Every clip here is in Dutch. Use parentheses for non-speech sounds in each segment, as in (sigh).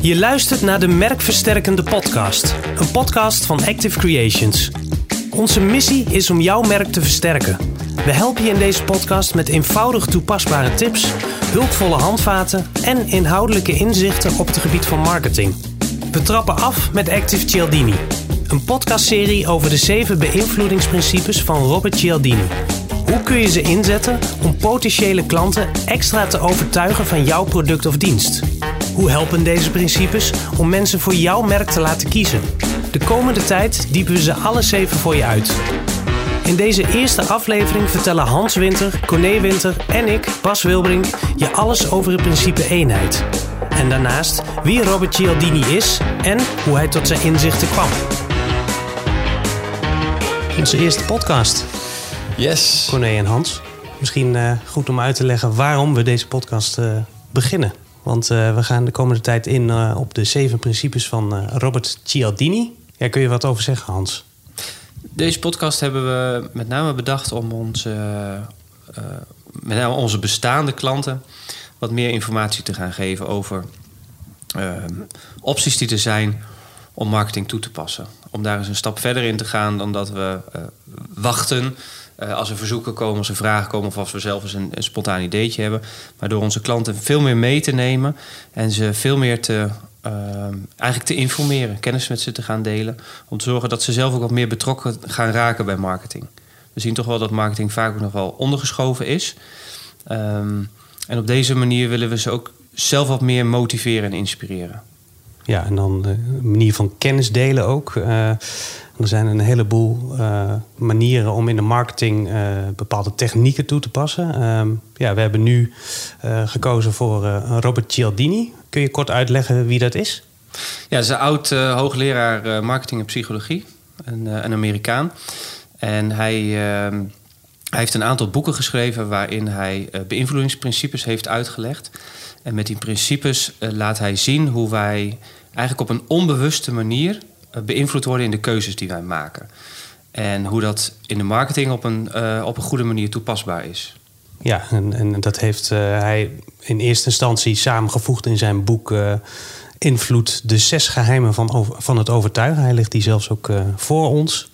Je luistert naar de Merkversterkende Podcast, een podcast van Active Creations. Onze missie is om jouw merk te versterken. We helpen je in deze podcast met eenvoudig toepasbare tips, hulpvolle handvaten en inhoudelijke inzichten op het gebied van marketing. We trappen af met Active Cialdini, een podcastserie over de zeven beïnvloedingsprincipes van Robert Cialdini. Hoe kun je ze inzetten om potentiële klanten extra te overtuigen van jouw product of dienst? Hoe helpen deze principes om mensen voor jouw merk te laten kiezen? De komende tijd diepen we ze alle zeven voor je uit. In deze eerste aflevering vertellen Hans Winter, Corné Winter en ik, Bas Wilbring, je alles over het principe eenheid. En daarnaast wie Robert Cialdini is en hoe hij tot zijn inzichten kwam. Onze eerste podcast. Yes. Corné en Hans. Misschien uh, goed om uit te leggen waarom we deze podcast uh, beginnen. Want uh, we gaan de komende tijd in op de zeven principes van Robert Cialdini. Ja, kun je wat over zeggen, Hans? Deze podcast hebben we met name bedacht om onze, met name onze bestaande klanten wat meer informatie te gaan geven over opties die er zijn om marketing toe te passen. Om daar eens een stap verder in te gaan dan dat we wachten uh, als er verzoeken komen, als er vragen komen of als we zelf eens een, een, spontaan ideetje hebben. Maar door onze klanten veel meer mee te nemen en ze veel meer te, uh, eigenlijk te informeren, kennis met ze te gaan delen. Om te zorgen dat ze zelf ook wat meer betrokken gaan raken bij marketing. We zien toch wel dat marketing vaak ook nog wel ondergeschoven is. Um, en op deze manier willen we ze ook zelf wat meer motiveren en inspireren. Ja, en dan de manier van kennis delen ook. Er zijn een heleboel uh, manieren om in de marketing uh, bepaalde technieken toe te passen. Uh, ja, we hebben nu uh, gekozen voor Robert Cialdini. Kun je kort uitleggen wie dat is? Ja, dat is een oud hoogleraar marketing en psychologie, een, een Amerikaan. En hij, ehm, hij heeft een aantal boeken geschreven waarin hij beïnvloedingsprincipes heeft uitgelegd. En met die principes laat hij zien hoe wij eigenlijk op een onbewuste manier beïnvloed worden in de keuzes die wij maken. En hoe dat in de marketing op een, uh, op een goede manier toepasbaar is. Ja, en, en dat heeft uh, hij in eerste instantie samengevoegd in zijn boek uh, Invloed, de zes geheimen van, van het overtuigen. Hij ligt die zelfs ook voor ons.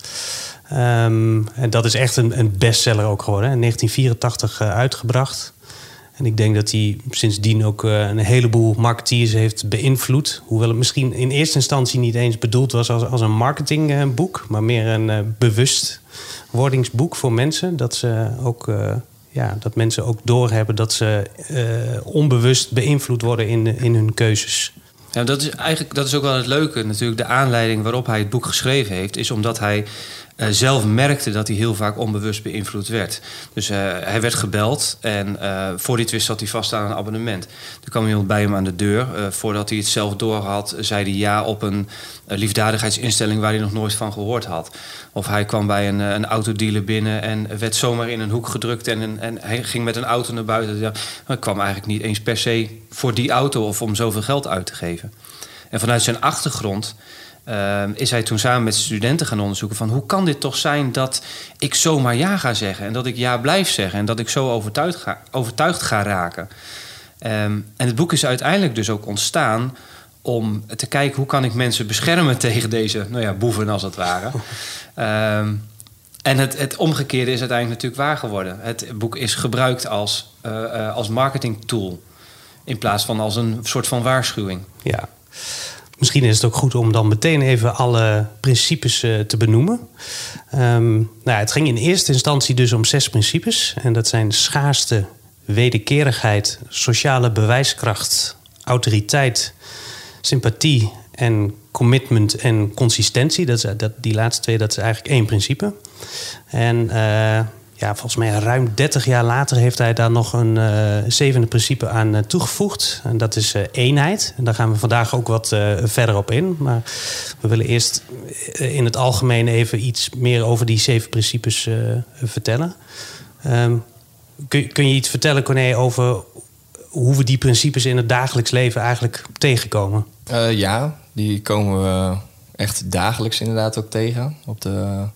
Um, en dat is echt een, een bestseller ook geworden. In 1984 uitgebracht. En ik denk dat hij sindsdien ook uh, een heleboel marketeers heeft beïnvloed. Hoewel het misschien in eerste instantie niet eens bedoeld was als, als een marketingboek, maar meer een uh, bewustwordingsboek voor mensen. Dat, ze ook, ja, dat mensen ook doorhebben dat ze onbewust beïnvloed worden in, in hun keuzes. Ja, dat is eigenlijk dat is ook wel het leuke. Natuurlijk, de aanleiding waarop hij het boek geschreven heeft, is omdat hij uh, zelf merkte dat hij heel vaak onbewust beïnvloed werd. Dus uh, hij werd gebeld en uh, voor die twist zat hij vast aan een abonnement. Er kwam iemand bij hem aan de deur. voordat hij het zelf door had, zei hij ja op een liefdadigheidsinstelling waar hij nog nooit van gehoord had. Of hij kwam bij een, een autodealer binnen en werd zomaar in een hoek gedrukt en, en hij ging met een auto naar buiten. Ja, hij kwam eigenlijk niet eens per se voor die auto of om zoveel geld uit te geven. En vanuit zijn achtergrond uh, is hij toen samen met studenten gaan onderzoeken van hoe kan dit toch zijn dat ik zomaar ja ga zeggen en dat ik ja blijf zeggen en dat ik zo overtuigd ga, overtuigd ga raken. Um, en het boek is uiteindelijk dus ook ontstaan om te kijken hoe kan ik mensen beschermen (laughs) tegen deze nou ja, boeven als het ware. um, en het, het, omgekeerde is uiteindelijk natuurlijk waar geworden. Het boek is gebruikt als, uh, uh, als marketing tool in plaats van als een soort van waarschuwing. Ja. Misschien is het ook goed om dan meteen even alle principes uh, te benoemen. Um, nou, het ging in eerste instantie dus om zes principes. En dat zijn schaarste, wederkerigheid, sociale bewijskracht, autoriteit, sympathie en commitment en consistentie. Dat is, dat, die laatste twee, dat is eigenlijk één principe. En uh, ja, volgens mij ruim 30 jaar later heeft hij daar nog een uh, zevende principe aan uh, toegevoegd. En dat is uh, eenheid. En daar gaan we vandaag ook wat verder op in. Maar we willen eerst in het algemeen even iets meer over die zeven principes vertellen. Kun, kun je iets vertellen, Corné, over hoe we die principes in het dagelijks leven eigenlijk tegenkomen? ja, die komen we echt dagelijks inderdaad ook tegen. Op de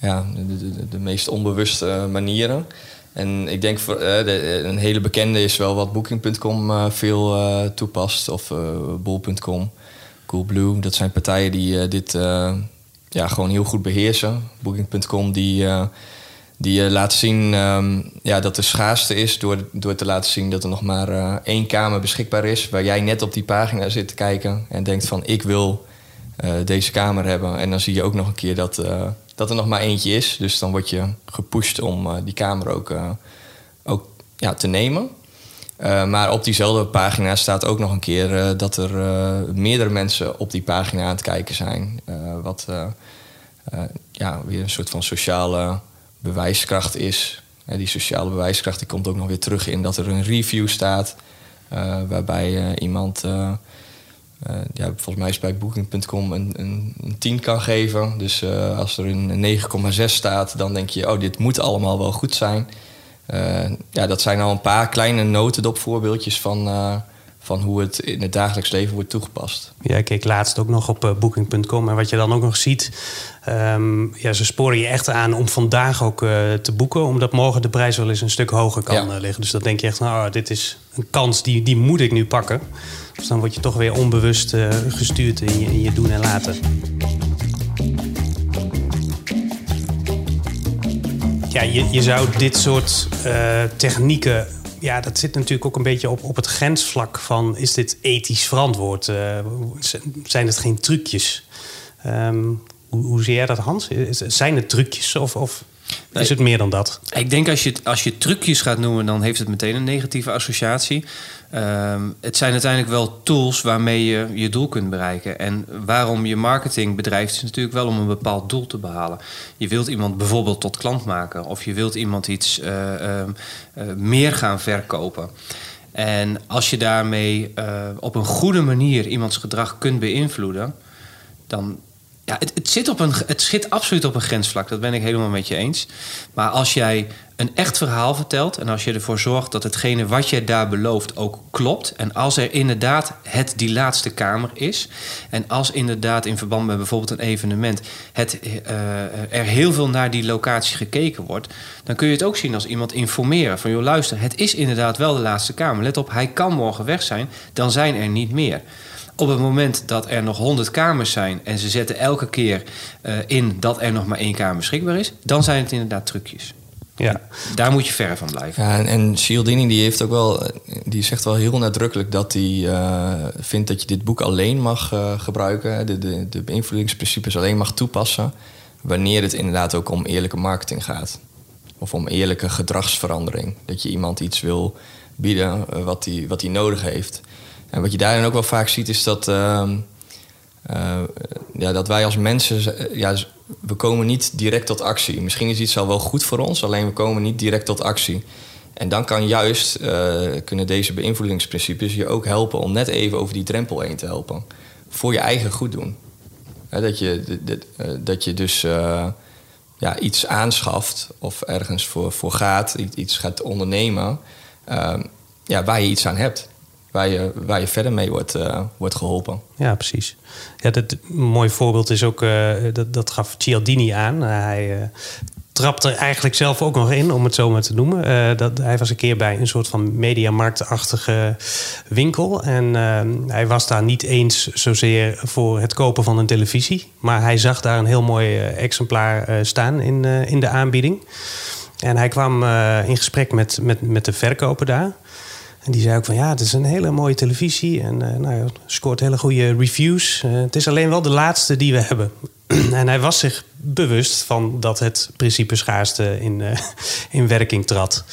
ja, de, de, de, meest onbewuste manieren. En ik denk voor, eh, de- een hele bekende is wel wat Booking.com eh, veel eh, toepast. Of eh Bol.com, Coolblue. Dat zijn partijen die eh, dit eh, ja, gewoon heel goed beheersen. Booking.com die, eh, die eh, laat zien ehm, ja, dat er schaarste is... Door, door te laten zien dat er nog maar eh, één kamer beschikbaar is... waar jij net op die pagina zit te kijken en denkt van... ik wil eh, deze kamer hebben. En dan zie je ook nog een keer dat, eh, dat er nog maar eentje is. Dus dan word je gepusht om eh, die kamer ook, eh, ook ja, te nemen. Eh, maar op diezelfde pagina staat ook nog een keer dat er meerdere mensen op die pagina aan het kijken zijn. Wat ja, weer een soort van sociale bewijskracht is. Die sociale bewijskracht die komt ook nog weer terug in dat er een review staat. waarbij iemand, ja, volgens mij is bij Booking.com een, een, een 10 kan geven. Dus eh, als er een 9,6 staat, dan denk je, oh, dit moet allemaal wel goed zijn. Eh, ja, dat zijn al een paar kleine notendopvoorbeeldjes van, eh, van hoe het in het dagelijks leven wordt toegepast. Ja, ik keek laatst ook nog op eh, booking.com. En wat je dan ook nog ziet, ehm, ja, ze sporen je echt aan om vandaag ook eh, te boeken. Omdat morgen de prijs wel eens een stuk hoger kan Ja. eh, liggen. Dus dan denk je echt, nou, dit is een kans, die, die moet ik nu pakken. Dus dan word je toch weer onbewust gestuurd in je, in je doen en laten. Ja, je, je zou dit soort technieken. Ja, dat zit natuurlijk ook een beetje op, op het grensvlak van: is dit ethisch verantwoord? Eh, zijn het geen trucjes? Ehm, hoe, hoe zie jij dat, Hans? Zijn het trucjes of, of Is het meer dan dat? Ik denk als je, als je trucjes gaat noemen, dan heeft het meteen een negatieve associatie. Ehm, het zijn uiteindelijk wel tools waarmee je je doel kunt bereiken. En waarom je marketing bedrijft, is natuurlijk wel om een bepaald doel te behalen. Je wilt iemand bijvoorbeeld tot klant maken, of je wilt iemand iets eh, ehm, eh, meer gaan verkopen. En als je daarmee eh, op een goede manier iemands gedrag kunt beïnvloeden, dan. Ja, het, zit op een, het zit absoluut op een grensvlak, dat ben ik helemaal met je eens. Maar als jij een echt verhaal vertelt en als je ervoor zorgt dat hetgene wat je daar belooft ook klopt. En als er inderdaad het die laatste kamer is. En als inderdaad in verband met bijvoorbeeld een evenement het, eh, er heel veel naar die locatie gekeken wordt. Dan kun je het ook zien als iemand informeren van joh luister, het is inderdaad wel de laatste kamer. Let op, hij kan morgen weg zijn, dan zijn er niet meer. Op het moment dat er nog 100 kamers zijn en ze zetten elke keer eh, in dat er nog maar één kamer beschikbaar is, dan zijn het inderdaad trucjes. Ja, Daar moet je ver van blijven. Ja, en, en Cialdini die heeft ook wel, die zegt wel heel nadrukkelijk dat hij eh, vindt dat je dit boek alleen mag eh, gebruiken, de, de, de beïnvloedingsprincipes alleen mag toepassen, wanneer het inderdaad ook om eerlijke marketing gaat. Of om eerlijke gedragsverandering. Dat je iemand iets wil bieden wat hij wat hij nodig heeft. En wat je daarin ook wel vaak ziet is dat, ehm, eh, ja, dat wij als mensen, eh, ja, we komen niet direct tot actie. Misschien is iets al wel goed voor ons, alleen we komen niet direct tot actie. En dan kan juist, eh, kunnen deze beïnvloedingsprincipes je ook helpen om net even over die drempel heen te helpen. Voor je eigen goed doen. Dat, je, dat je dus ja, iets aanschaft of ergens voor, voor gaat, iets gaat ondernemen, eh, ja, waar je iets aan hebt. Waar je, waar je verder mee wordt, eh, wordt geholpen. ja precies. Ja, dat, een mooi voorbeeld is ook, eh, dat, dat gaf Cialdini aan. Eh, hij trapt er eigenlijk zelf ook nog in, om het zo maar te noemen. Dat, hij was een keer bij een soort van mediamarktachtige winkel. En hij was daar niet eens zozeer voor het kopen van een televisie. Maar hij zag daar een heel mooi exemplaar staan in, in de aanbieding. En hij kwam in gesprek met, met, met de verkoper daar. En die zei ook van ja, het is een hele mooie televisie. En eh nou, scoort hele goede reviews. Eh, het is alleen wel de laatste die we hebben. (clears throat) en hij was zich bewust van dat het principe schaarste in, eh, (laughs) in werking trad.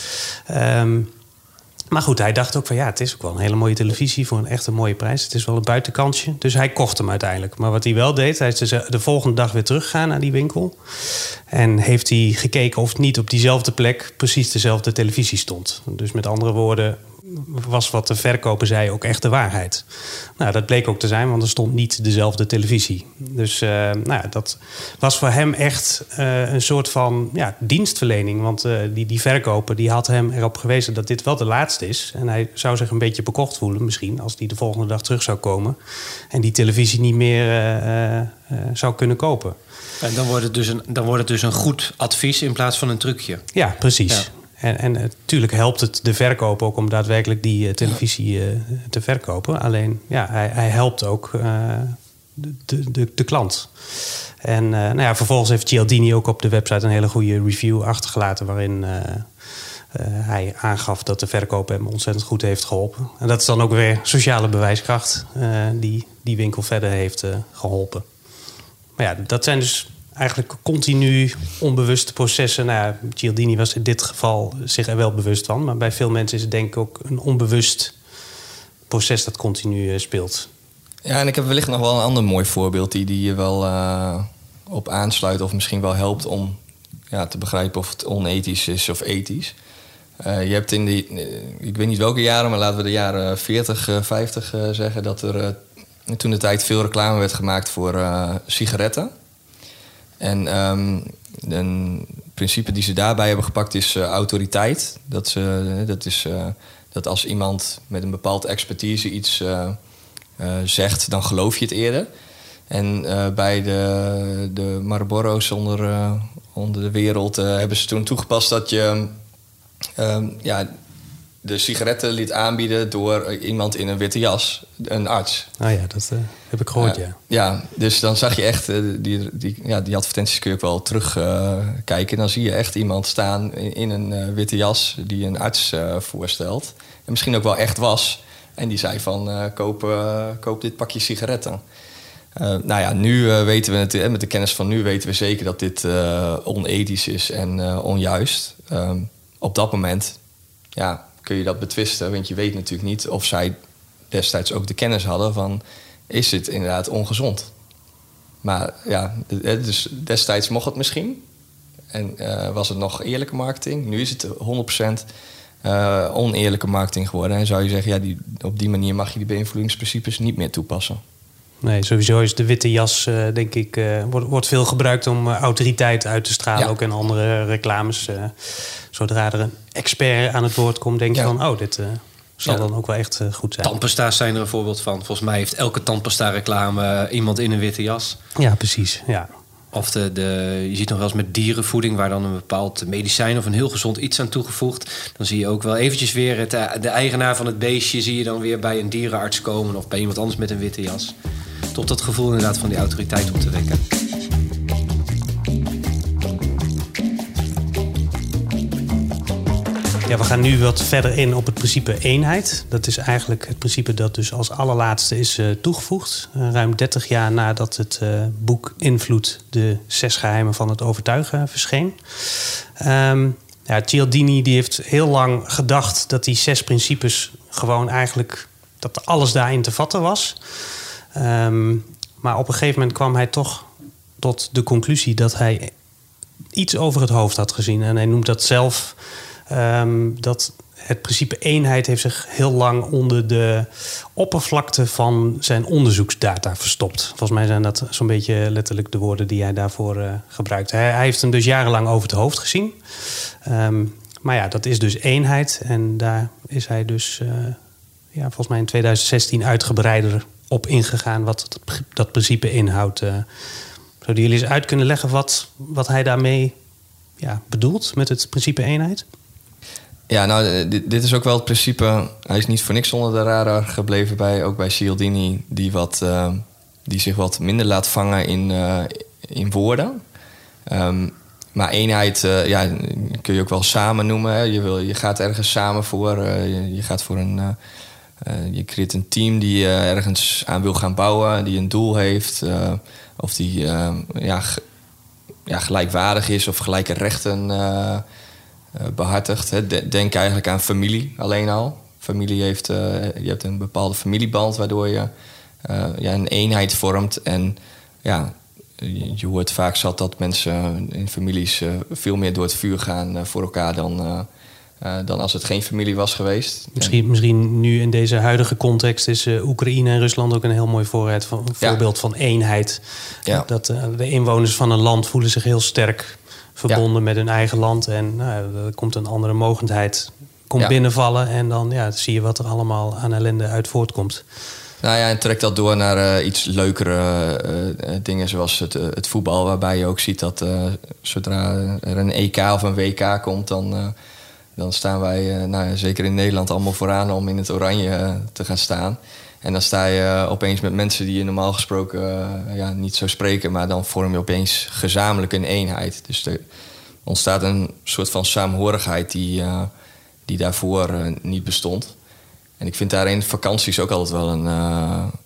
Ehm, maar goed, hij dacht ook van ja, het is ook wel een hele mooie televisie voor een echt een mooie prijs. Het is wel een buitenkantje. Dus hij kocht hem uiteindelijk. Maar wat hij wel deed, hij is dus de volgende dag weer teruggegaan naar die winkel. En heeft hij gekeken of niet op diezelfde plek precies dezelfde televisie stond. Dus met andere woorden, was wat de verkoper zei ook echt de waarheid. Nou, dat bleek ook te zijn, want er stond niet dezelfde televisie. Dus eh, nou, dat was voor hem echt eh, een soort van ja, dienstverlening. Want eh, die, die verkoper die had hem erop gewezen dat dit wel de laatste is. En hij zou zich een beetje bekocht voelen misschien... als hij de volgende dag terug zou komen... en die televisie niet meer zou kunnen kopen. En dan wordt, het dus een, dan wordt het dus een goed advies in plaats van een trucje. Ja, precies. Ja. En, en natuurlijk helpt het de verkoop ook om daadwerkelijk die televisie te verkopen. Alleen ja, hij, hij helpt ook de, de, de, klant. En nou ja, vervolgens heeft Cialdini ook op de website een hele goede review achtergelaten waarin uh, hij aangaf dat de verkoop hem ontzettend goed heeft geholpen. En dat is dan ook weer sociale bewijskracht die die winkel verder heeft geholpen. Maar ja, dat zijn dus eigenlijk continu onbewuste processen. Nou ja, Cialdini was in dit geval zich er wel bewust van. Maar bij veel mensen is het denk ik ook een onbewust proces dat continu speelt. Ja, en ik heb wellicht nog wel een ander mooi voorbeeld die, die je wel op aansluit of misschien wel helpt om ja, te begrijpen of het onethisch is of ethisch. Uh, je hebt in die, eh, ik weet niet welke jaren, maar laten we de jaren 40, 50 uh, zeggen, dat er toen de tijd veel reclame werd gemaakt voor sigaretten. En um, een principe die ze daarbij hebben gepakt is autoriteit. Dat, ze, dat is dat als iemand met een bepaald expertise iets zegt, dan geloof je het eerder. En bij de, de Marlboro's onder, onder de wereld hebben ze toen toegepast dat je um, ja, de sigaretten liet aanbieden door iemand in een witte jas, een arts. Ah ja, dat uh, heb ik gehoord, ja. Ja, dus dan zag je echt, uh, die, die, ja, die advertenties kun je ook wel terugkijken. Uh, dan zie je echt iemand staan in, in een witte jas die een arts voorstelt. En misschien ook wel echt was. En die zei van, koop, koop dit pakje sigaretten. nou ja, nu weten we het, met de kennis van nu weten we zeker dat dit onethisch is en onjuist. Um, op dat moment ja, kun je dat betwisten. Want je weet natuurlijk niet of zij destijds ook de kennis hadden van... is het inderdaad ongezond? Maar ja, dus destijds mocht het misschien. En uh, was het nog eerlijke marketing. Nu is het 100% uh, eh, oneerlijke marketing geworden. En zou je zeggen, ja, die, op die manier mag je die beïnvloedingsprincipes niet meer toepassen. Nee, sowieso is de witte jas, uh, denk ik, uh, wordt, wordt veel gebruikt om uh, autoriteit uit te stralen. Ja. Ook in andere reclames. zodra er een expert aan het woord komt, denk je van, oh, dit zal ja. dan ook wel echt goed zijn. Tandpasta's zijn er een voorbeeld van. Volgens mij heeft elke tandpasta-reclame iemand in een witte jas. Ja, precies. Ja. Of de, je ziet nog wel eens met dierenvoeding... waar dan een bepaald medicijn of een heel gezond iets aan toegevoegd. Dan zie je ook wel eventjes weer het, de eigenaar van het beestje... zie je dan weer bij een dierenarts komen... of bij iemand anders met een witte jas. Tot dat gevoel inderdaad van die autoriteit op te wekken. Ja, we gaan nu wat verder in op het principe eenheid. Dat is eigenlijk het principe dat dus als allerlaatste is uh, toegevoegd. Uh, ruim 30 jaar nadat het uh, boek Invloed, de zes geheimen van het overtuigen, verscheen. Um, ja, Cialdini die heeft heel lang gedacht dat die zes principes gewoon eigenlijk... dat alles daarin te vatten was. Um, maar op een gegeven moment kwam hij toch tot de conclusie dat hij iets over het hoofd had gezien. En hij noemt dat zelf um, dat het principe eenheid heeft zich heel lang onder de oppervlakte van zijn onderzoeksdata verstopt. Volgens mij zijn dat zo'n beetje letterlijk de woorden die hij daarvoor uh, gebruikt. Hij, heeft hem dus jarenlang over het hoofd gezien. Um, maar ja, dat is dus eenheid. En daar is hij dus uh, ja, volgens mij in 2016 uitgebreider op ingegaan wat dat principe inhoudt. Uh, zouden jullie eens uit kunnen leggen wat, wat hij daarmee ja, bedoelt met het principe eenheid? Ja, nou, eh, dit, is ook wel het principe. Hij is niet voor niks onder de radar gebleven bij, ook bij Cialdini, die, wat, uh, die zich wat minder laat vangen in, uh, in woorden. Um, maar eenheid ja, kun je ook wel samen noemen. Je, wil, je gaat ergens samen voor. Je, je, gaat voor een je creëert een team die ergens aan wil gaan bouwen, die een doel heeft, of die ja, ja, gelijkwaardig is of gelijke rechten behartigt. Hè. Denk eigenlijk aan familie alleen al. Familie heeft, je hebt een bepaalde familieband waardoor je ja, een eenheid vormt. En ja, je, hoort vaak zat dat mensen in families veel meer door het vuur gaan voor elkaar dan dan als het geen familie was geweest. Misschien, misschien nu in deze huidige context is Oekraïne en Rusland ook een heel mooi voorbeeld van, ja. voorbeeld van eenheid. Ja. Dat de inwoners van een land voelen zich heel sterk verbonden ja. met hun eigen land. En nou, er komt een andere mogendheid komt binnenvallen. En dan ja, zie je wat er allemaal aan ellende uit voortkomt. Nou ja, en trek dat door naar iets leukere dingen zoals het, het, voetbal. Waarbij je ook ziet dat zodra er een EK of een WK komt, dan dan staan wij, nou, zeker in Nederland, allemaal vooraan om in het oranje te gaan staan. En dan sta je opeens met mensen die je normaal gesproken ja, niet zou spreken, maar dan vorm je opeens gezamenlijk een eenheid. Dus er ontstaat een soort van saamhorigheid die, die daarvoor niet bestond. En ik vind daarin vakanties ook altijd wel een,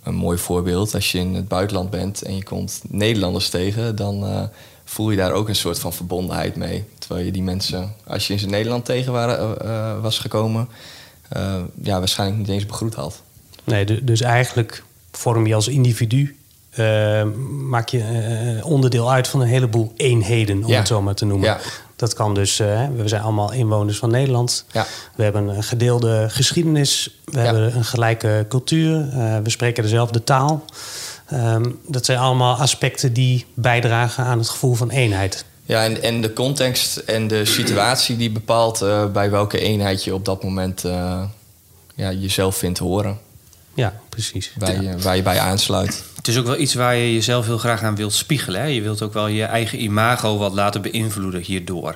een mooi voorbeeld. Als je in het buitenland bent en je komt Nederlanders tegen, dan voel je daar ook een soort van verbondenheid mee. Terwijl je die mensen, als je in Nederland tegen waren, was gekomen, ja, waarschijnlijk niet eens begroet had. Nee, dus eigenlijk vorm je als individu, maak je onderdeel uit van een heleboel eenheden, om het zo maar te noemen. Ja. Dat kan dus, uh, we zijn allemaal inwoners van Nederland. Ja. We hebben een gedeelde geschiedenis. We hebben een gelijke cultuur. We spreken dezelfde taal. Um, dat zijn allemaal aspecten die bijdragen aan het gevoel van eenheid. Ja, en, en de context en de situatie die bepaalt bij welke eenheid je op dat moment ja, jezelf vindt horen. Ja, precies. Waar, Je, waar je bij aansluit. Het is ook wel iets waar je jezelf heel graag aan wilt spiegelen. Hè? Je wilt ook wel je eigen imago wat laten beïnvloeden hierdoor.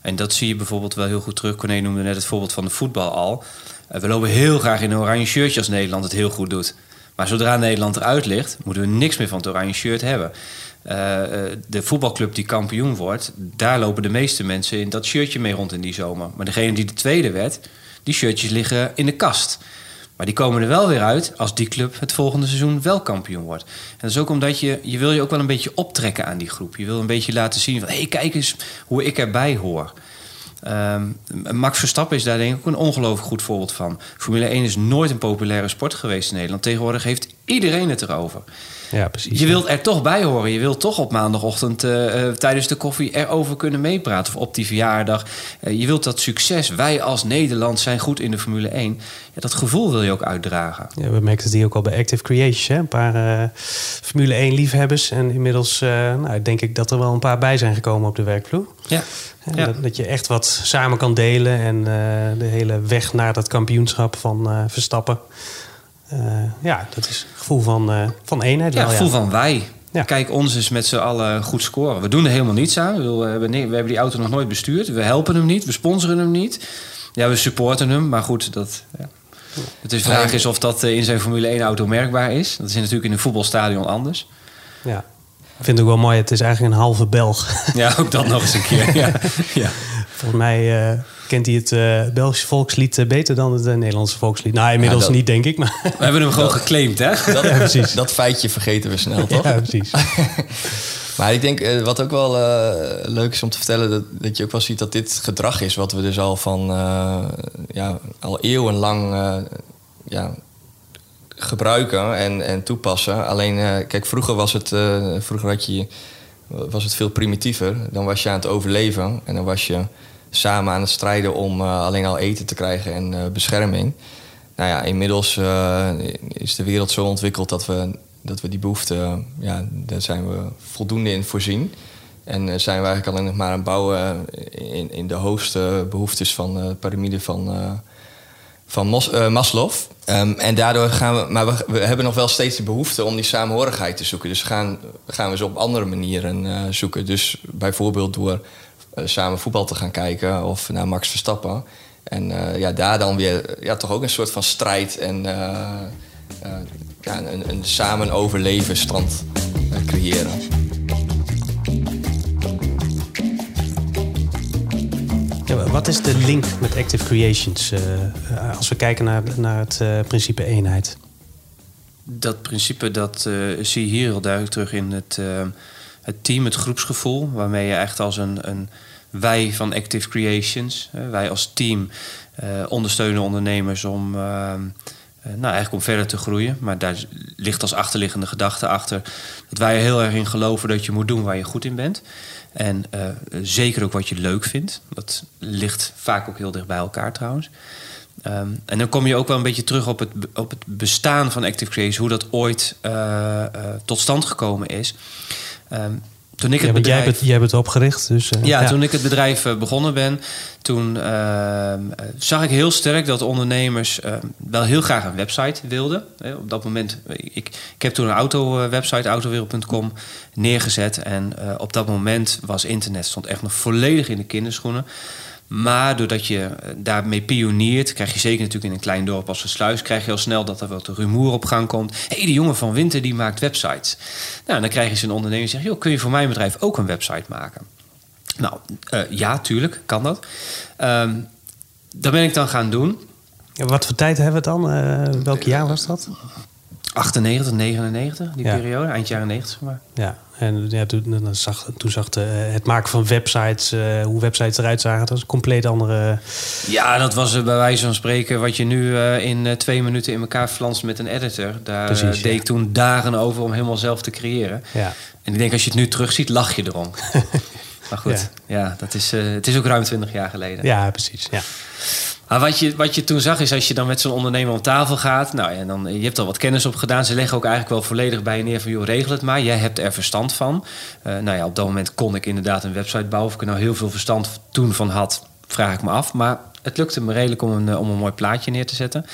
En dat zie je bijvoorbeeld wel heel goed terug. Corné noemde net het voorbeeld van de voetbal al. Eh, we lopen heel graag in een oranje shirtje als Nederland het heel goed doet. Maar zodra Nederland eruit ligt, moeten we niks meer van het oranje shirt hebben. Uh, de voetbalclub die kampioen wordt, daar lopen de meeste mensen in dat shirtje mee rond in die zomer. Maar degene die de tweede werd, die shirtjes liggen in de kast. Maar die komen er wel weer uit als die club het volgende seizoen wel kampioen wordt. En dat is ook omdat je, je wil je ook wel een beetje optrekken aan die groep. Je wil een beetje laten zien van, hé, hey, kijk eens hoe ik erbij hoor. Um, Max Verstappen is daar denk ik ook een ongelooflijk goed voorbeeld van. Formule 1 is nooit een populaire sport geweest in Nederland. Tegenwoordig heeft iedereen het erover. Ja, precies. Je wilt er toch bij horen. Je wilt toch op maandagochtend uh, tijdens de koffie erover kunnen meepraten. Of op die verjaardag. Uh, je wilt dat succes. Wij als Nederland zijn goed in de Formule 1. Ja, dat gevoel wil je ook uitdragen. Ja, we merken het hier ook al bij Active Creations. Hè? Een paar uh, Formule 1 liefhebbers. En inmiddels nou, denk ik dat er wel een paar bij zijn gekomen op de werkvloer. Ja. ja. Dat, dat, je echt wat samen kan delen. En de hele weg naar dat kampioenschap van Verstappen. Uh, ja, dat is het gevoel van, uh, van eenheid. Ja, het gevoel van wij. Ja. Kijk, ons is met z'n allen goed scoren. We doen er helemaal niets aan. We hebben, we hebben die auto nog nooit bestuurd. We helpen hem niet. We sponsoren hem niet. Ja, we supporten hem. Maar goed, dat, ja. het is de vraag is of dat eh, in zijn Formule 1 auto merkbaar is. Dat is natuurlijk in een voetbalstadion anders. Ja. Ik vind het ook wel mooi. Het is eigenlijk een halve Belg. Ja, ook dat nog eens een keer. (laughs) Ja. ja. Volgens mij uh, kent hij het uh, Belgische volkslied uh, beter dan het Nederlandse volkslied. Nou, inmiddels ja, dat... niet, denk ik. Maar... We hebben hem gewoon (laughs) dat, geclaimd, hè? (laughs) Dat, ja, precies. dat feitje vergeten we snel, toch? Ja, precies. (laughs) maar ik denk, wat ook wel leuk is om te vertellen... Dat, dat je ook wel ziet dat dit gedrag is... wat we dus al van ja, al eeuwenlang ja, gebruiken en, en toepassen. Alleen, kijk, vroeger was het... vroeger had je was het veel primitiever. Dan was je aan het overleven en dan was je samen aan het strijden om uh, alleen al eten te krijgen en uh, bescherming. Nou ja, inmiddels uh, is de wereld zo ontwikkeld dat we, dat we die behoeften, ja, daar zijn we voldoende in voorzien. En zijn we eigenlijk alleen nog maar aan het bouwen in, in de hoogste behoeftes van de piramide van, van Mos, Maslow. Um, en daardoor gaan we, maar we, we, hebben nog wel steeds de behoefte om die samenhorigheid te zoeken. Dus gaan, gaan we ze op andere manieren uh, zoeken. Dus bijvoorbeeld door uh, samen voetbal te gaan kijken of naar Max Verstappen. En uh, ja, daar dan weer ja, toch ook een soort van strijd en ja, een, een samen overleven stand creëren. wat is de link met Active Creations uh, als we kijken naar, naar het uh, principe eenheid? Dat principe dat uh, zie je hier heel duidelijk terug in het, het team, het groepsgevoel, waarmee je echt als een, een wij van Active Creations, wij als team ondersteunen ondernemers om nou, eigenlijk om verder te groeien. Maar daar ligt als achterliggende gedachte achter dat wij er heel erg in geloven dat je moet doen waar je goed in bent. En zeker ook wat je leuk vindt. Dat ligt vaak ook heel dicht bij elkaar trouwens. Um, en dan kom je ook wel een beetje terug op het, op het bestaan van Active Creators, hoe dat ooit tot stand gekomen is. Um, toen ik het ja, bedrijf... jij, hebt het, jij hebt het opgericht. Dus, uh, ja, ja, toen ik het bedrijf uh, begonnen ben, toen uh, zag ik heel sterk dat ondernemers wel heel graag een website wilden. op dat moment, ik, ik heb toen een auto-website, autowereld.com, neergezet. En op dat moment was internet stond echt nog volledig in de kinderschoenen. Maar doordat je eh, daarmee pioniert, krijg je zeker natuurlijk in een klein dorp als Sluis, krijg je al snel dat er wat rumoer op gang komt. Hé, hey, die jongen van Winter die maakt websites. Nou, dan krijg je zo'n ondernemer die zegt, joh, kun je voor mijn bedrijf ook een website maken? Nou, uh, ja, tuurlijk, kan dat. Um, dat ben ik dan gaan doen. Ja, wat voor tijd hebben we het dan? Uh, welk jaar was dat? 98, 99, die ja. periode, eind jaren 90 maar. Ja, en ja, toen, zag, toen zag de, het maken van websites, uh, hoe websites eruit zagen, dat was een compleet andere. Ja, dat was bij wijze van spreken wat je nu uh, in twee minuten in elkaar flanst met een editor. Daar Precies, deed ja. ik toen dagen over om helemaal zelf te creëren. Ja. En ik denk, als je het nu terugziet, lach je erom. (laughs) maar goed, ja. ja, dat is, het is ook ruim 20 jaar geleden. Ja, precies. Ja. Maar wat je, wat je toen zag is als je dan met zo'n ondernemer om tafel gaat. Nou ja, dan, je hebt al wat kennis op gedaan. Ze leggen ook eigenlijk wel volledig bij je neer van... joh, regel het maar, jij hebt er verstand van. Uh, nou ja, op dat moment kon ik inderdaad een website bouwen. Of ik er nou heel veel verstand toen van had, vraag ik me af. Maar het lukte me redelijk om een, om een mooi plaatje neer te zetten.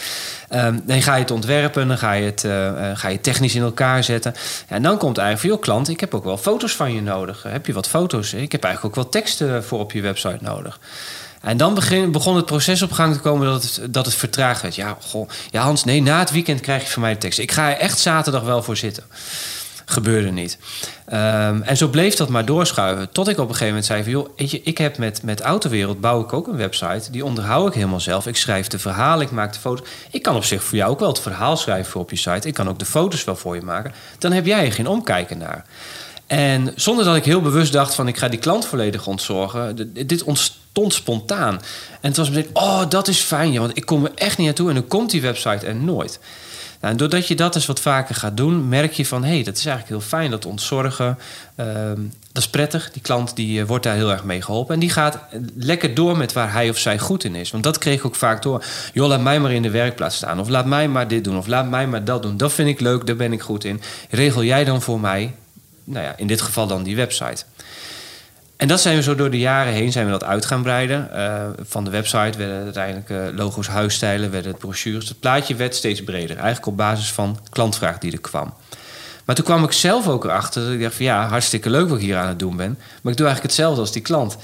Um, dan ga je het ontwerpen, dan ga je het uh, ga je technisch in elkaar zetten. En dan komt eigenlijk van, joh klant, ik heb ook wel foto's van je nodig. Heb je wat foto's? Ik heb eigenlijk ook wel teksten voor op je website nodig. En dan begin, begon het proces op gang te komen dat het, dat het vertraagd werd. Ja, goh, ja, Hans, nee, na het weekend krijg je van mij de tekst. Ik ga er echt zaterdag wel voor zitten. Gebeurde niet. Um, en zo bleef dat maar doorschuiven. Tot ik op een gegeven moment zei van... joh, weet je, ik heb met, met Autowereld bouw ik ook een website. Die onderhoud ik helemaal zelf. Ik schrijf de verhalen, ik maak de foto's. Ik kan op zich voor jou ook wel het verhaal schrijven op je site. Ik kan ook de foto's wel voor je maken. Dan heb jij er geen omkijken naar. En zonder dat ik heel bewust dacht van ik ga die klant volledig ontzorgen. Dit ontstond spontaan. En het was meteen, oh dat is fijn, want ik kom er echt niet naartoe. En dan komt die website er nooit. Nou, en doordat je dat eens wat vaker gaat doen, merk je van hé, hey, dat is eigenlijk heel fijn, dat ontzorgen. Uh, dat is prettig. Die klant die, uh, wordt daar heel erg mee geholpen. En die gaat lekker door met waar hij of zij goed in is. Want dat kreeg ik ook vaak door. Joh, laat mij maar in de werkplaats staan. Of laat mij maar dit doen. Of laat mij maar dat doen. Dat vind ik leuk, daar ben ik goed in. Regel jij dan voor mij nou ja, in dit geval dan die website. En dat zijn we zo door de jaren heen zijn we dat uit gaan breiden. Uh, van de website werden uiteindelijk uh, logo's, huisstijlen, werden het brochures. Het plaatje werd steeds breder. Eigenlijk op basis van klantvraag die er kwam. Maar toen kwam ik zelf ook erachter dat ik dacht van ja, hartstikke leuk wat ik hier aan het doen ben. Maar ik doe eigenlijk hetzelfde als die klant.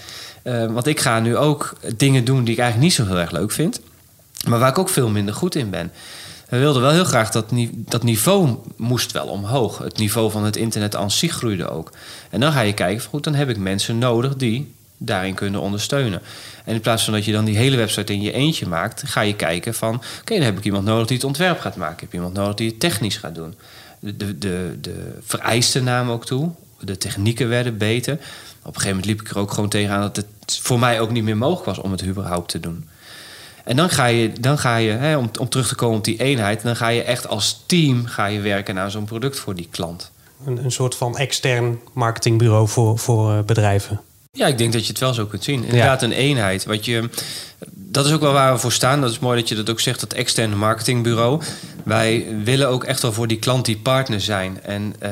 Uh, want ik ga nu ook dingen doen die ik eigenlijk niet zo heel erg leuk vind. Maar waar ik ook veel minder goed in ben we wilden wel heel graag dat, dat niveau moest wel omhoog. Het niveau van het internet aan zich groeide ook. En dan ga je kijken, goed, dan heb ik mensen nodig die daarin kunnen ondersteunen. En in plaats van dat je dan die hele website in je eentje maakt, ga je kijken van, oké, dan heb ik iemand nodig die het ontwerp gaat maken. Ik heb iemand nodig die het technisch gaat doen. De, de, de, de vereisten namen ook toe. De technieken werden beter. Op een gegeven moment liep ik er ook gewoon tegenaan dat het voor mij ook niet meer mogelijk was om het überhaupt te doen. En dan ga je, dan ga je hè, om, om terug te komen op die eenheid, dan ga je echt als team ga je werken aan zo'n product voor die klant. Een, een soort van extern marketingbureau voor, voor uh, bedrijven. Ja, ik denk dat je het wel zo kunt zien. Inderdaad, een eenheid. Wat je, dat is ook wel waar we voor staan. Dat is mooi dat je dat ook zegt, dat externe marketingbureau. Wij willen ook echt wel voor die klant die partner zijn. En uh,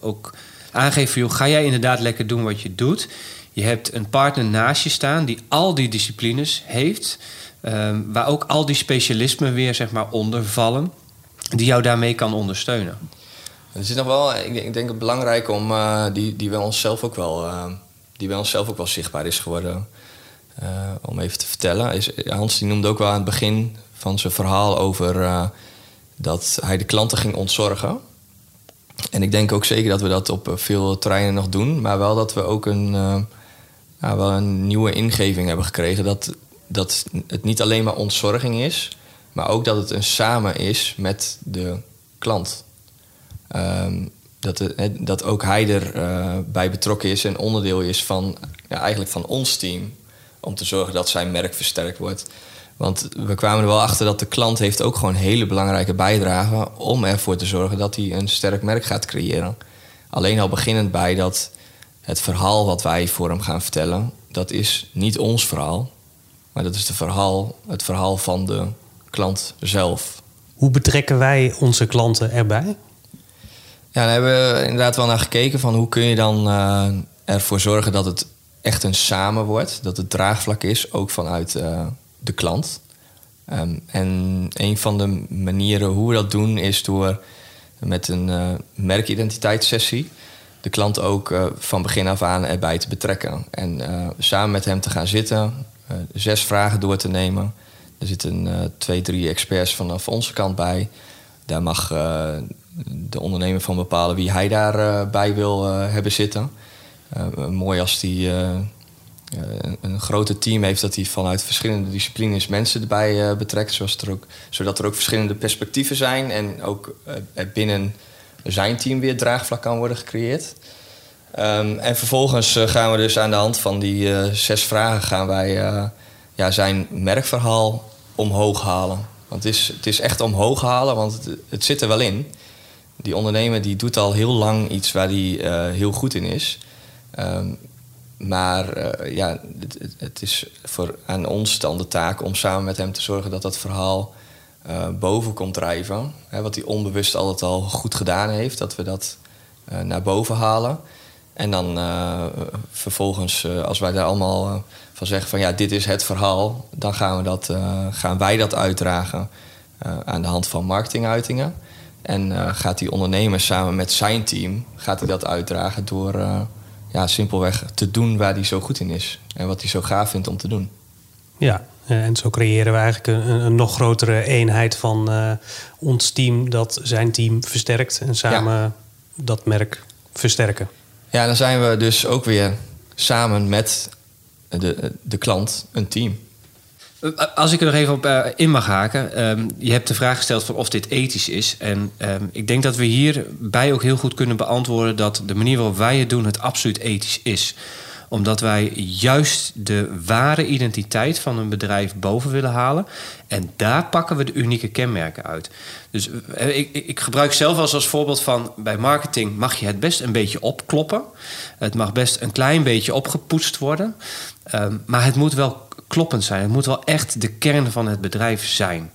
ook aangeven, joh, ga jij inderdaad lekker doen wat je doet. Je hebt een partner naast je staan die al die disciplines heeft. Um, waar ook al die specialismen weer zeg maar, onder vallen, die jou daarmee kan ondersteunen. Er zit nog wel, ik denk, het belangrijk om uh, die, die bij onszelf ook wel, uh, die bij onszelf ook wel zichtbaar is geworden. Uh, om even te vertellen. Is, Hans die noemde ook wel aan het begin van zijn verhaal over dat hij de klanten ging ontzorgen. En ik denk ook zeker dat we dat op veel terreinen nog doen, maar wel dat we ook een, nou, wel een nieuwe ingeving hebben gekregen. Dat dat het niet alleen maar ontzorging is, maar ook dat het een samen is met de klant. Um, dat, dat ook hij erbij uh, bij betrokken is en onderdeel is van ja, eigenlijk van ons team. Om te zorgen dat zijn merk versterkt wordt. Want we kwamen er wel achter dat de klant heeft ook gewoon hele belangrijke bijdragen om ervoor te zorgen dat hij een sterk merk gaat creëren. Alleen al beginnend bij dat het verhaal wat wij voor hem gaan vertellen, dat is niet ons verhaal. Maar dat is de verhaal, het verhaal van de klant zelf. Hoe betrekken wij onze klanten erbij? Ja, daar hebben we inderdaad wel naar gekeken van hoe kun je dan uh, ervoor zorgen dat het echt een samen wordt. Dat het draagvlak is, ook vanuit uh, de klant. Um, en een van de manieren hoe we dat doen is door met een uh, merkidentiteitssessie de klant ook van begin af aan erbij te betrekken. En samen met hem te gaan zitten, zes vragen door te nemen. Er zitten twee, drie experts vanaf onze kant bij. Daar mag de ondernemer van bepalen wie hij daarbij bij wil hebben zitten. mooi als die een, een grote team heeft dat hij vanuit verschillende disciplines mensen erbij betrekt. Zoals er ook, zodat er ook verschillende perspectieven zijn en ook binnen zijn team weer draagvlak kan worden gecreëerd. Um, en vervolgens uh, gaan we dus aan de hand van die uh, zes vragen gaan wij uh, ja, zijn merkverhaal omhoog halen. Want het is, het is echt omhoog halen, want het, het zit er wel in. Die ondernemer die doet al heel lang iets waar hij heel goed in is. Um, maar ja, het, het, is voor aan ons dan de taak om samen met hem te zorgen dat dat verhaal boven komt drijven. Hè, wat hij onbewust altijd al goed gedaan heeft, dat we dat naar boven halen. En dan uh, vervolgens, als wij daar allemaal van zeggen van ja, dit is het verhaal, dan gaan, we dat, gaan wij dat uitdragen aan de hand van marketinguitingen. En gaat die ondernemer samen met zijn team gaat hij dat uitdragen door ja, simpelweg te doen waar hij zo goed in is. En wat hij zo gaaf vindt om te doen. Ja, en zo creëren we eigenlijk een, een nog grotere eenheid van ons team dat zijn team versterkt en samen dat merk versterken. Ja, dan zijn we dus ook weer samen met de, de klant een team. Als ik er nog even op uh, in mag haken. Um, je hebt de vraag gesteld van of dit ethisch is. En um, ik denk dat we hierbij ook heel goed kunnen beantwoorden... dat de manier waarop wij het doen het absoluut ethisch is omdat wij juist de ware identiteit van een bedrijf boven willen halen. En daar pakken we de unieke kenmerken uit. Dus eh, ik, ik gebruik zelf als, als voorbeeld van bij marketing mag je het best een beetje opkloppen. Het mag best een klein beetje opgepoetst worden. Um, maar het moet wel kloppend zijn. Het moet wel echt de kern van het bedrijf zijn.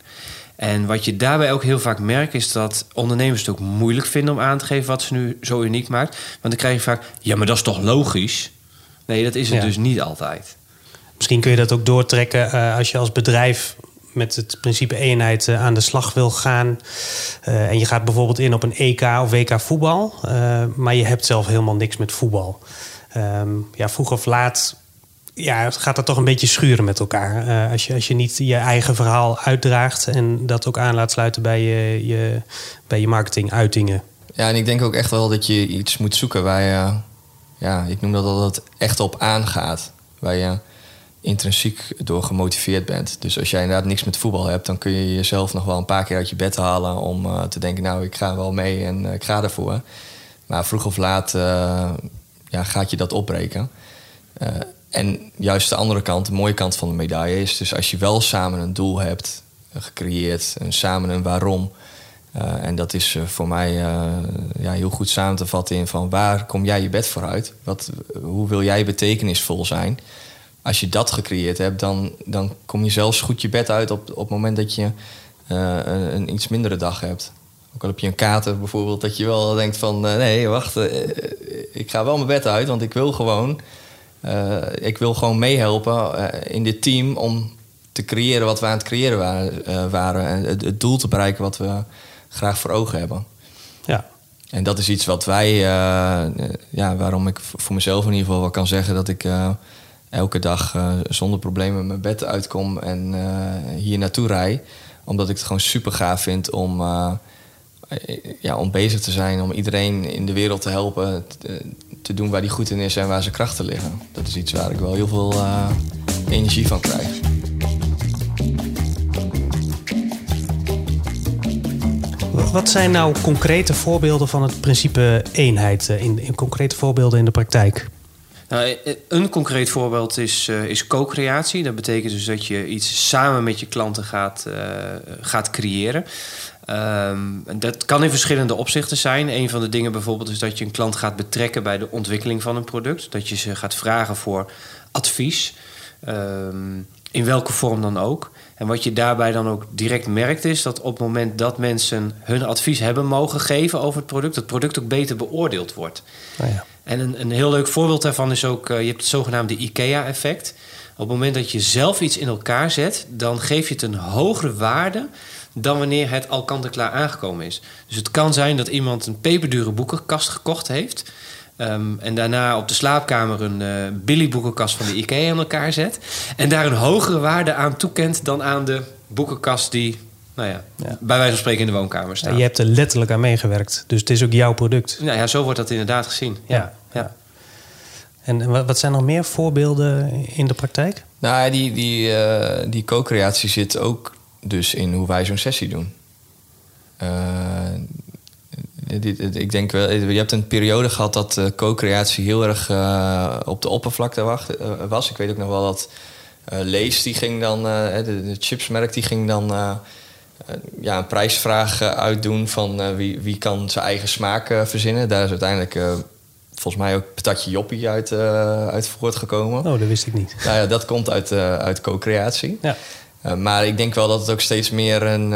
En wat je daarbij ook heel vaak merkt, is dat ondernemers het ook moeilijk vinden om aan te geven wat ze nu zo uniek maakt. Want dan krijg je vaak, ja, maar dat is toch logisch? Nee, dat is het dus niet altijd. Misschien kun je dat ook doortrekken uh, als je als bedrijf met het principe eenheid uh, aan de slag wil gaan. Uh, en je gaat bijvoorbeeld in op een EK of WK voetbal. maar je hebt zelf helemaal niks met voetbal. Um, ja, vroeg of laat ja, gaat dat toch een beetje schuren met elkaar. als, je, als je niet je eigen verhaal uitdraagt en dat ook aan laat sluiten bij je, je, bij je marketinguitingen. Ja, en ik denk ook echt wel dat je iets moet zoeken waar je ja, ik noem dat dat het echt op aangaat. Waar je intrinsiek door gemotiveerd bent. Dus als jij inderdaad niks met voetbal hebt, dan kun je jezelf nog wel een paar keer uit je bed halen om uh, te denken, nou, ik ga wel mee en uh, ik ga ervoor. Maar vroeg of laat uh, ja, gaat je dat opbreken. en juist de andere kant, de mooie kant van de medaille is, dus als je wel samen een doel hebt gecreëerd en samen een waarom, uh, en dat is uh, voor mij uh, ja, heel goed samen te vatten in van waar kom jij je bed vooruit? Wat, hoe wil jij betekenisvol zijn? Als je dat gecreëerd hebt, dan, dan kom je zelfs goed je bed uit op, op het moment dat je een, iets mindere dag hebt. Ook al heb je een kater bijvoorbeeld, dat je wel denkt van nee, wacht, ik ga wel mijn bed uit, want ik wil gewoon, ik wil gewoon meehelpen in dit team om te creëren wat we aan het creëren waren, waren en het, het doel te bereiken wat we graag voor ogen hebben. Ja. En dat is iets wat wij, uh, ja, waarom ik voor mezelf in ieder geval wel kan zeggen dat ik uh, elke dag uh, zonder problemen mijn bed uitkom en hier naartoe rij. Omdat ik het gewoon super gaaf vind om, ja, om bezig te zijn, om iedereen in de wereld te helpen te, te doen waar die goed in is en waar zijn krachten liggen. Dat is iets waar ik wel heel veel energie van krijg. Wat zijn nou concrete voorbeelden van het principe eenheid, eh, in, in concrete voorbeelden in de praktijk? Nou, eh, een concreet voorbeeld is, is co-creatie. Dat betekent dus dat je iets samen met je klanten gaat, gaat creëren. Um, dat kan in verschillende opzichten zijn. Een van de dingen bijvoorbeeld is dat je een klant gaat betrekken bij de ontwikkeling van een product. Dat je ze gaat vragen voor advies. Um, in welke vorm dan ook. En wat je daarbij dan ook direct merkt is dat op het moment dat mensen hun advies hebben mogen geven over het product, het product ook beter beoordeeld wordt. Oh ja. En een, een heel leuk voorbeeld daarvan is ook, uh, je hebt het zogenaamde IKEA-effect. Op het moment dat je zelf iets in elkaar zet, dan geef je het een hogere waarde dan wanneer het al kant-en-klaar aangekomen is. Dus het kan zijn dat iemand een peperdure boekenkast gekocht heeft. Ehm, en daarna op de slaapkamer een uh, Billy boekenkast van de IKEA aan elkaar zet. En daar een hogere waarde aan toekent dan aan de boekenkast die nou ja, bij wijze van spreken in de woonkamer staat. Ja, je hebt er letterlijk aan meegewerkt. Dus het is ook jouw product. Nou ja, zo wordt dat inderdaad gezien. Ja. ja. En wat zijn nog meer voorbeelden in de praktijk? Nou, die, die, uh, die co-creatie zit ook dus in hoe wij zo'n sessie doen. Uh, ik denk wel, je hebt een periode gehad dat co-creatie heel erg op de oppervlakte was. Ik weet ook nog wel dat Lees, die ging dan, de, de, chipsmerk, die ging dan ja, een prijsvraag uitdoen van wie, wie kan zijn eigen smaak verzinnen. Daar is uiteindelijk volgens mij ook patatje joppie uit, uit voortgekomen. Oh, dat wist ik niet. Nou ja, dat komt uit, uit co-creatie. Ja. Maar ik denk wel dat het ook steeds meer een,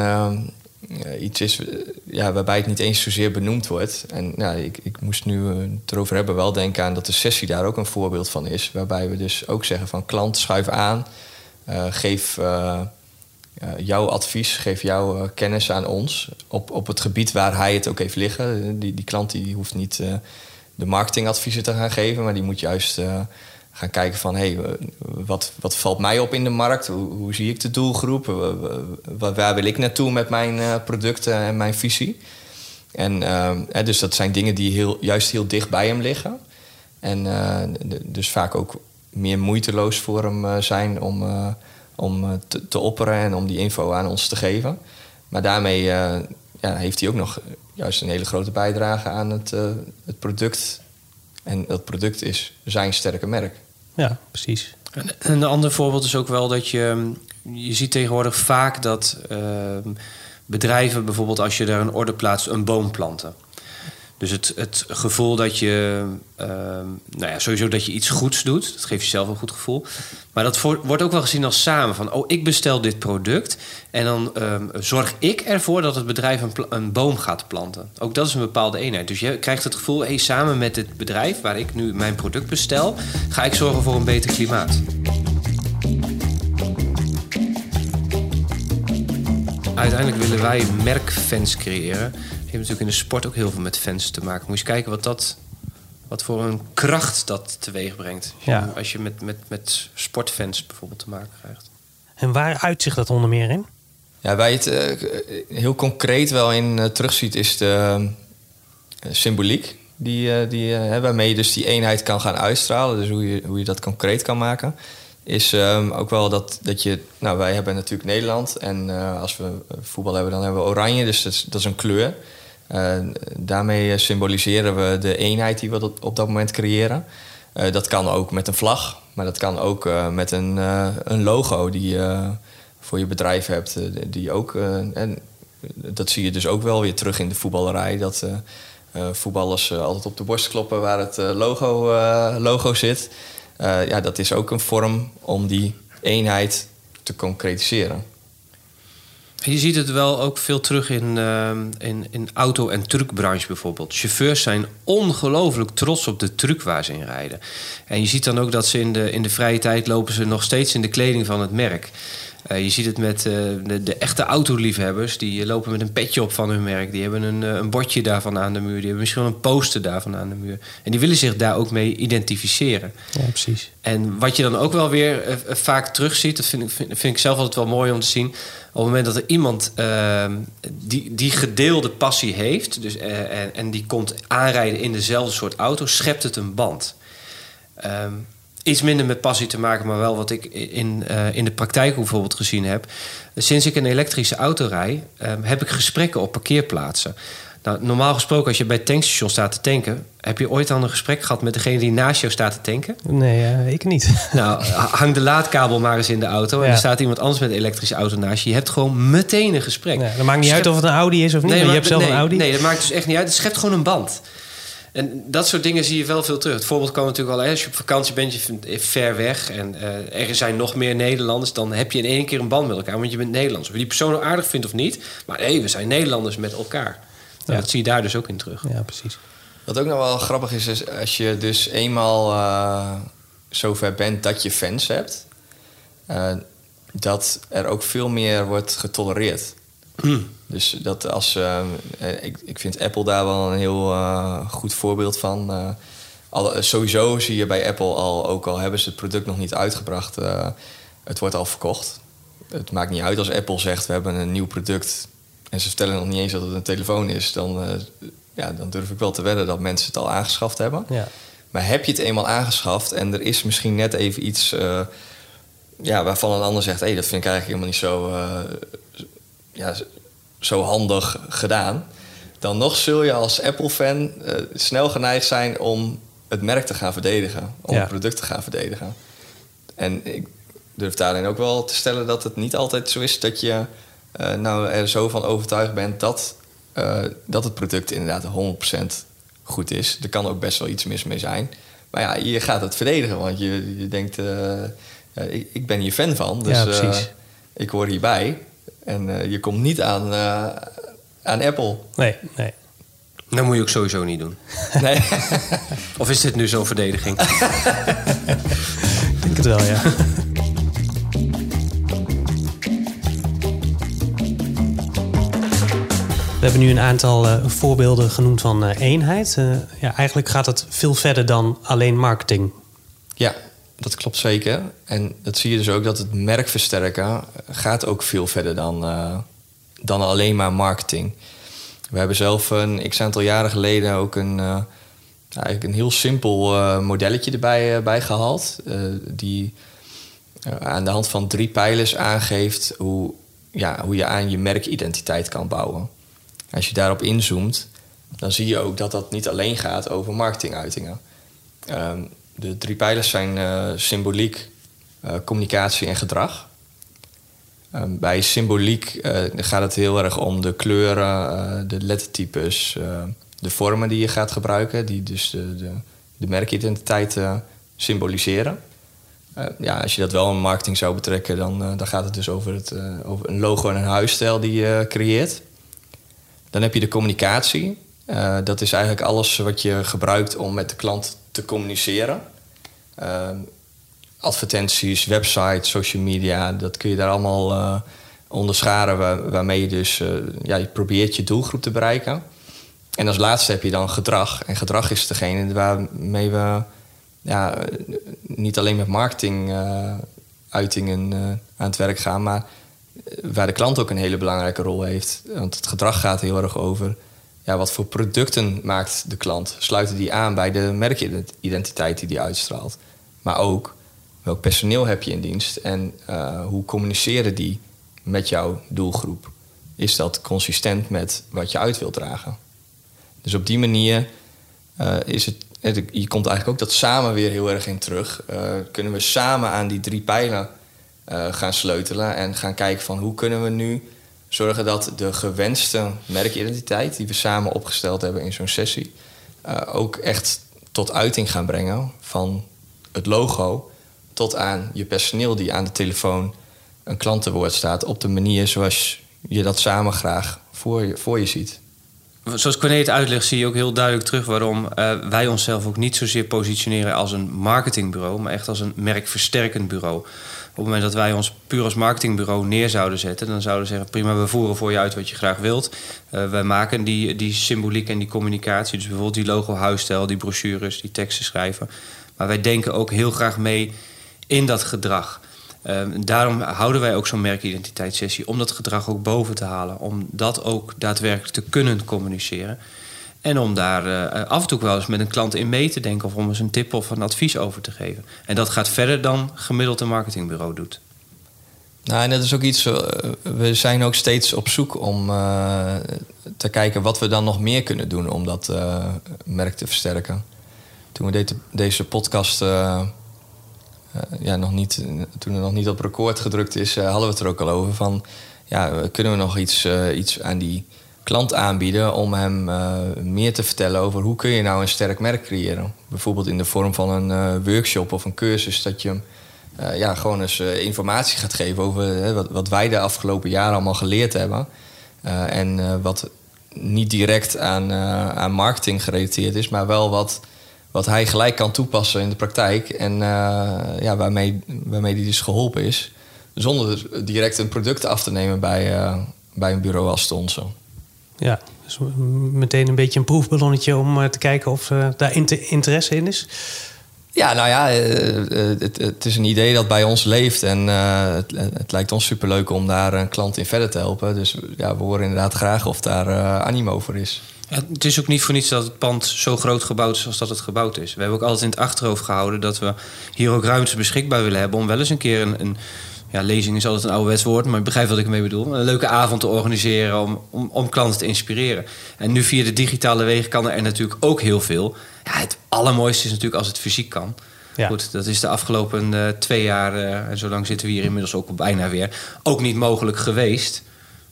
iets is ja, waarbij het niet eens zozeer benoemd wordt. En ja, ik, ik moest nu het erover hebben wel denken aan dat de sessie daar ook een voorbeeld van is. Waarbij we dus ook zeggen van klant schuif aan, geef jouw advies, geef jouw kennis aan ons op, op het gebied waar hij het ook heeft liggen. Die, die klant die hoeft niet de marketingadviezen te gaan geven. Maar die moet juist uh, gaan kijken van... hey, wat, wat valt mij op in de markt? Hoe, hoe zie ik de doelgroep? Waar, wil ik naartoe met mijn uh, producten en mijn visie? En uh, dus dat zijn dingen die heel, juist heel dicht bij hem liggen. En dus vaak ook meer moeiteloos voor hem zijn om, om te, opperen en om die info aan ons te geven. Maar daarmee ja, heeft hij ook nog juist een hele grote bijdrage aan het, het product. En dat product is zijn sterke merk. Ja, precies. En een ander voorbeeld is ook wel dat je... Je ziet tegenwoordig vaak dat uh, bedrijven bijvoorbeeld... als je daar een orde plaatst, een boom planten. Dus het, het gevoel dat je, uh, nou ja, sowieso dat je iets goeds doet, dat geeft jezelf een goed gevoel. Maar dat wordt ook wel gezien als samen. Van, oh, ik bestel dit product en dan um, zorg ik ervoor dat het bedrijf een, een, boom gaat planten. Ook dat is een bepaalde eenheid. Dus je krijgt het gevoel, hey, samen met het bedrijf waar ik nu mijn product bestel, ga ik zorgen voor een beter klimaat. Uiteindelijk willen wij merkfans creëren hebt natuurlijk in de sport ook heel veel met fans te maken. Moet je kijken wat dat wat voor een kracht dat teweeg brengt. Als je, ja. als je met, met, met sportfans bijvoorbeeld te maken krijgt. En waar uitzicht dat onder meer in? Ja, waar je het uh, heel concreet wel in uh, terugziet, is de uh, symboliek. Die, die, waarmee je dus die eenheid kan gaan uitstralen. Dus hoe je, hoe je dat concreet kan maken. Is um, ook wel dat, dat je. Nou, wij hebben natuurlijk Nederland. En als we voetbal hebben, dan hebben we oranje. Dus dat is, dat is een kleur. Uh, daarmee symboliseren we de eenheid die we op dat moment creëren. Uh, dat kan ook met een vlag, maar dat kan ook met een, een, logo die je voor je bedrijf hebt. die ook, en dat zie je dus ook wel weer terug in de voetballerij. Dat voetballers altijd op de borst kloppen waar het logo, logo zit. ja, dat is ook een vorm om die eenheid te concretiseren. Je ziet het wel ook veel terug in, uh, in, in auto- en truckbranche bijvoorbeeld. Chauffeurs zijn ongelooflijk trots op de truck waar ze in rijden. En je ziet dan ook dat ze in de, in de vrije tijd lopen ze nog steeds in de kleding van het merk. Uh, je ziet het met uh, de, de, echte autoliefhebbers. Die lopen met een petje op van hun merk. Die hebben een, een bordje daarvan aan de muur. Die hebben misschien wel een poster daarvan aan de muur. En die willen zich daar ook mee identificeren. Ja, precies. En wat je dan ook wel weer vaak terugziet... dat vind ik, vind, vind ik zelf altijd wel mooi om te zien op het moment dat er iemand uh, die, die gedeelde passie heeft... Dus, en, en, die komt aanrijden in dezelfde soort auto... schept het een band. Um, iets minder met passie te maken, maar wel wat ik in, uh, in de praktijk bijvoorbeeld gezien heb. Sinds ik een elektrische auto rij, um, heb ik gesprekken op parkeerplaatsen. Nou, normaal gesproken, als je bij het tankstation staat te tanken, heb je ooit al een gesprek gehad met degene die naast jou staat te tanken? Nee, uh, ik niet. (laughs) Nou, hang de laadkabel maar eens in de auto. En er staat iemand anders met een elektrische auto naast je. Je hebt gewoon meteen een gesprek. Ja, dat maakt niet uit of het een Audi is of niet. Nee, maar je hebt zelf nee, een Audi. Nee, dat maakt dus echt niet uit. Het schept gewoon een band. En dat soort dingen zie je wel veel terug. Het voorbeeld kan natuurlijk al, als je op vakantie bent, je vindt ver weg en uh, er zijn nog meer Nederlanders, dan heb je in één keer een band met elkaar, want je bent Nederlands. Of je die persoon nou aardig vindt of niet, maar hé, hey, we zijn Nederlanders met elkaar. Ja. Dat zie je daar dus ook in terug. Ja, precies. Wat ook nog wel grappig is, is als je dus eenmaal uh, zover bent dat je fans hebt, uh, dat er ook veel meer wordt getolereerd. Mm. Dus dat als. Uh, ik, ik vind Apple daar wel een heel goed voorbeeld van. al, sowieso zie je bij Apple al, ook al hebben ze het product nog niet uitgebracht, het wordt al verkocht. Het maakt niet uit als Apple zegt we hebben een nieuw product en ze vertellen nog niet eens dat het een telefoon is, dan, ja, dan durf ik wel te wedden dat mensen het al aangeschaft hebben. Ja. Maar heb je het eenmaal aangeschaft en er is misschien net even iets ja, waarvan een ander zegt: hé, hey, dat vind ik eigenlijk helemaal niet zo, ja, zo handig gedaan. Dan nog zul je als Apple-fan snel geneigd zijn om het merk te gaan verdedigen, om het product te gaan verdedigen. En ik durf daarin ook wel te stellen dat het niet altijd zo is dat je uh, nou er zo van overtuigd bent dat, uh, dat het product inderdaad 100% goed is. Er kan ook best wel iets mis mee zijn. Maar ja, je gaat het verdedigen, want je, je denkt, uh, ja, ik, ik, ben hier fan van, dus ja, ik hoor hierbij. En je komt niet aan, aan Apple. Nee, nee. Dat moet je ook sowieso niet doen. Nee. (laughs) of is dit nu zo'n verdediging? (laughs) ik denk het wel, ja. We hebben nu een aantal uh, voorbeelden genoemd van uh, eenheid. Uh, ja, eigenlijk gaat het veel verder dan alleen marketing. Ja, dat klopt zeker. En dat zie je dus ook dat het merk versterken gaat ook veel verder dan, dan alleen maar marketing. We hebben zelf een x aantal jaren geleden ook een, eigenlijk een heel simpel modelletje erbij bij gehaald. die aan de hand van drie pijlers aangeeft hoe, ja, hoe je aan je merkidentiteit kan bouwen. Als je daarop inzoomt, dan zie je ook dat dat niet alleen gaat over marketinguitingen. Ehm, de drie pijlers zijn uh, symboliek, uh, communicatie en gedrag. Um, bij symboliek uh, gaat het heel erg om de kleuren, de lettertypes, de vormen die je gaat gebruiken, die dus de, de, de merkidentiteit symboliseren. ja, als je dat wel in marketing zou betrekken, dan, dan gaat het dus over, het, over een logo en een huisstijl die je creëert. Dan heb je de communicatie. Dat is eigenlijk alles wat je gebruikt om met de klant te communiceren. Uh, advertenties, websites, social media, dat kun je daar allemaal uh, onderscharen waar, waarmee je dus ja, je probeert je doelgroep te bereiken. En als laatste heb je dan gedrag. En gedrag is degene waarmee we ja, niet alleen met marketing uitingen aan het werk gaan, maar waar de klant ook een hele belangrijke rol heeft. Want het gedrag gaat heel erg over ja, wat voor producten maakt de klant. Sluiten die aan bij de merkidentiteit die die uitstraalt. Maar ook welk personeel heb je in dienst en uh, hoe communiceren die met jouw doelgroep? Is dat consistent met wat je uit wilt dragen? Dus op die manier uh, is het. Je komt eigenlijk ook dat samen weer heel erg in terug. Uh, kunnen we samen aan die drie pijlen gaan sleutelen en gaan kijken van hoe kunnen we nu zorgen dat de gewenste merkidentiteit die we samen opgesteld hebben in zo'n sessie uh, ook echt tot uiting gaan brengen van het logo tot aan je personeel die aan de telefoon een klantenwoord staat op de manier zoals je dat samen graag voor je, voor je ziet. Zoals Corné uitlegt, zie je ook heel duidelijk terug waarom uh, wij onszelf ook niet zozeer positioneren als een marketingbureau, maar echt als een merkversterkend bureau op het moment dat wij ons puur als marketingbureau neer zouden zetten, dan zouden we zeggen: prima, we voeren voor je uit wat je graag wilt. Uh, wij maken die, die symboliek en die communicatie. Dus bijvoorbeeld die logo huisstijl, die brochures, die teksten schrijven. Maar wij denken ook heel graag mee in dat gedrag. Uh, daarom houden wij ook zo'n merkidentiteitssessie om dat gedrag ook boven te halen. Om dat ook daadwerkelijk te kunnen communiceren. En om daar uh, af en toe wel eens met een klant in mee te denken of om eens een tip of een advies over te geven. En dat gaat verder dan gemiddeld een marketingbureau doet. Nou, en dat is ook iets, uh, we zijn ook steeds op zoek om te kijken wat we dan nog meer kunnen doen om dat merk te versterken. Toen we de deze podcast ja, nog niet, toen er nog niet op record gedrukt is, hadden we het er ook al over van ja, kunnen we nog iets, iets aan die klant aanbieden om hem uh, meer te vertellen over hoe kun je nou een sterk merk creëren. Bijvoorbeeld in de vorm van een uh, workshop of een cursus dat je hem uh, ja, gewoon eens informatie gaat geven over wat, wat, wij de afgelopen jaren allemaal geleerd hebben. en wat niet direct aan, aan marketing gerelateerd is, maar wel wat, wat hij gelijk kan toepassen in de praktijk. En ja, waarmee, waarmee hij dus geholpen is. Zonder direct een product af te nemen bij, bij een bureau als het onze. Ja, Dus meteen een beetje een proefballonnetje om eh, te kijken of uh, daar interesse in is. Ja, nou ja, het, het, is een idee dat bij ons leeft. En het, het, lijkt ons superleuk om daar een klant in verder te helpen. Dus ja, we horen inderdaad graag of daar animo voor is. Ja, het is ook niet voor niets dat het pand zo groot gebouwd is als dat het gebouwd is. We hebben ook altijd in het achterhoofd gehouden dat we hier ook ruimte beschikbaar willen hebben om wel eens een keer een, een ja, lezing is altijd een ouderwets woord, maar ik begrijp wat ik ermee bedoel. Een leuke avond te organiseren om, om, om klanten te inspireren. En nu via de digitale wegen kan er natuurlijk ook heel veel. Ja, het allermooiste is natuurlijk als het fysiek kan. Ja. Goed, dat is de afgelopen uh, twee jaar, uh, en zo lang zitten we hier inmiddels ook bijna weer, ook niet mogelijk geweest.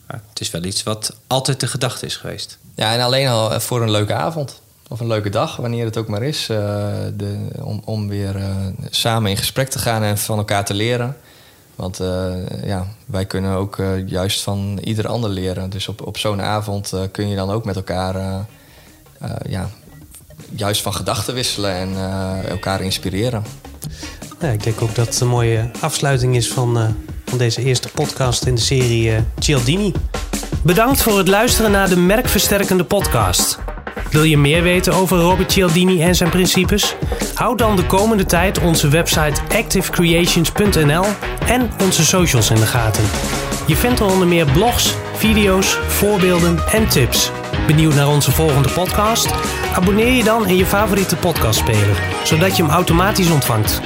Maar het is wel iets wat altijd de gedachte is geweest. Ja, en alleen al voor een leuke avond. Of een leuke dag, wanneer het ook maar is. Uh, de, om, om weer samen in gesprek te gaan en van elkaar te leren. Want uh, ja, wij kunnen ook uh, juist van ieder ander leren. Dus op, op zo'n avond uh, kun je dan ook met elkaar ja, juist van gedachten wisselen en elkaar inspireren. Ik denk ook dat het een mooie afsluiting is van, van deze eerste podcast in de serie Cialdini. Bedankt voor het luisteren naar de Merkversterkende podcast. Wil je meer weten over Robert Cialdini en zijn principes? Houd dan de komende tijd onze website activecreations.nl en onze socials in de gaten. Je vindt er onder meer blogs, video's, voorbeelden en tips. Benieuwd naar onze volgende podcast? Abonneer je dan in je favoriete podcastspeler, zodat je hem automatisch ontvangt.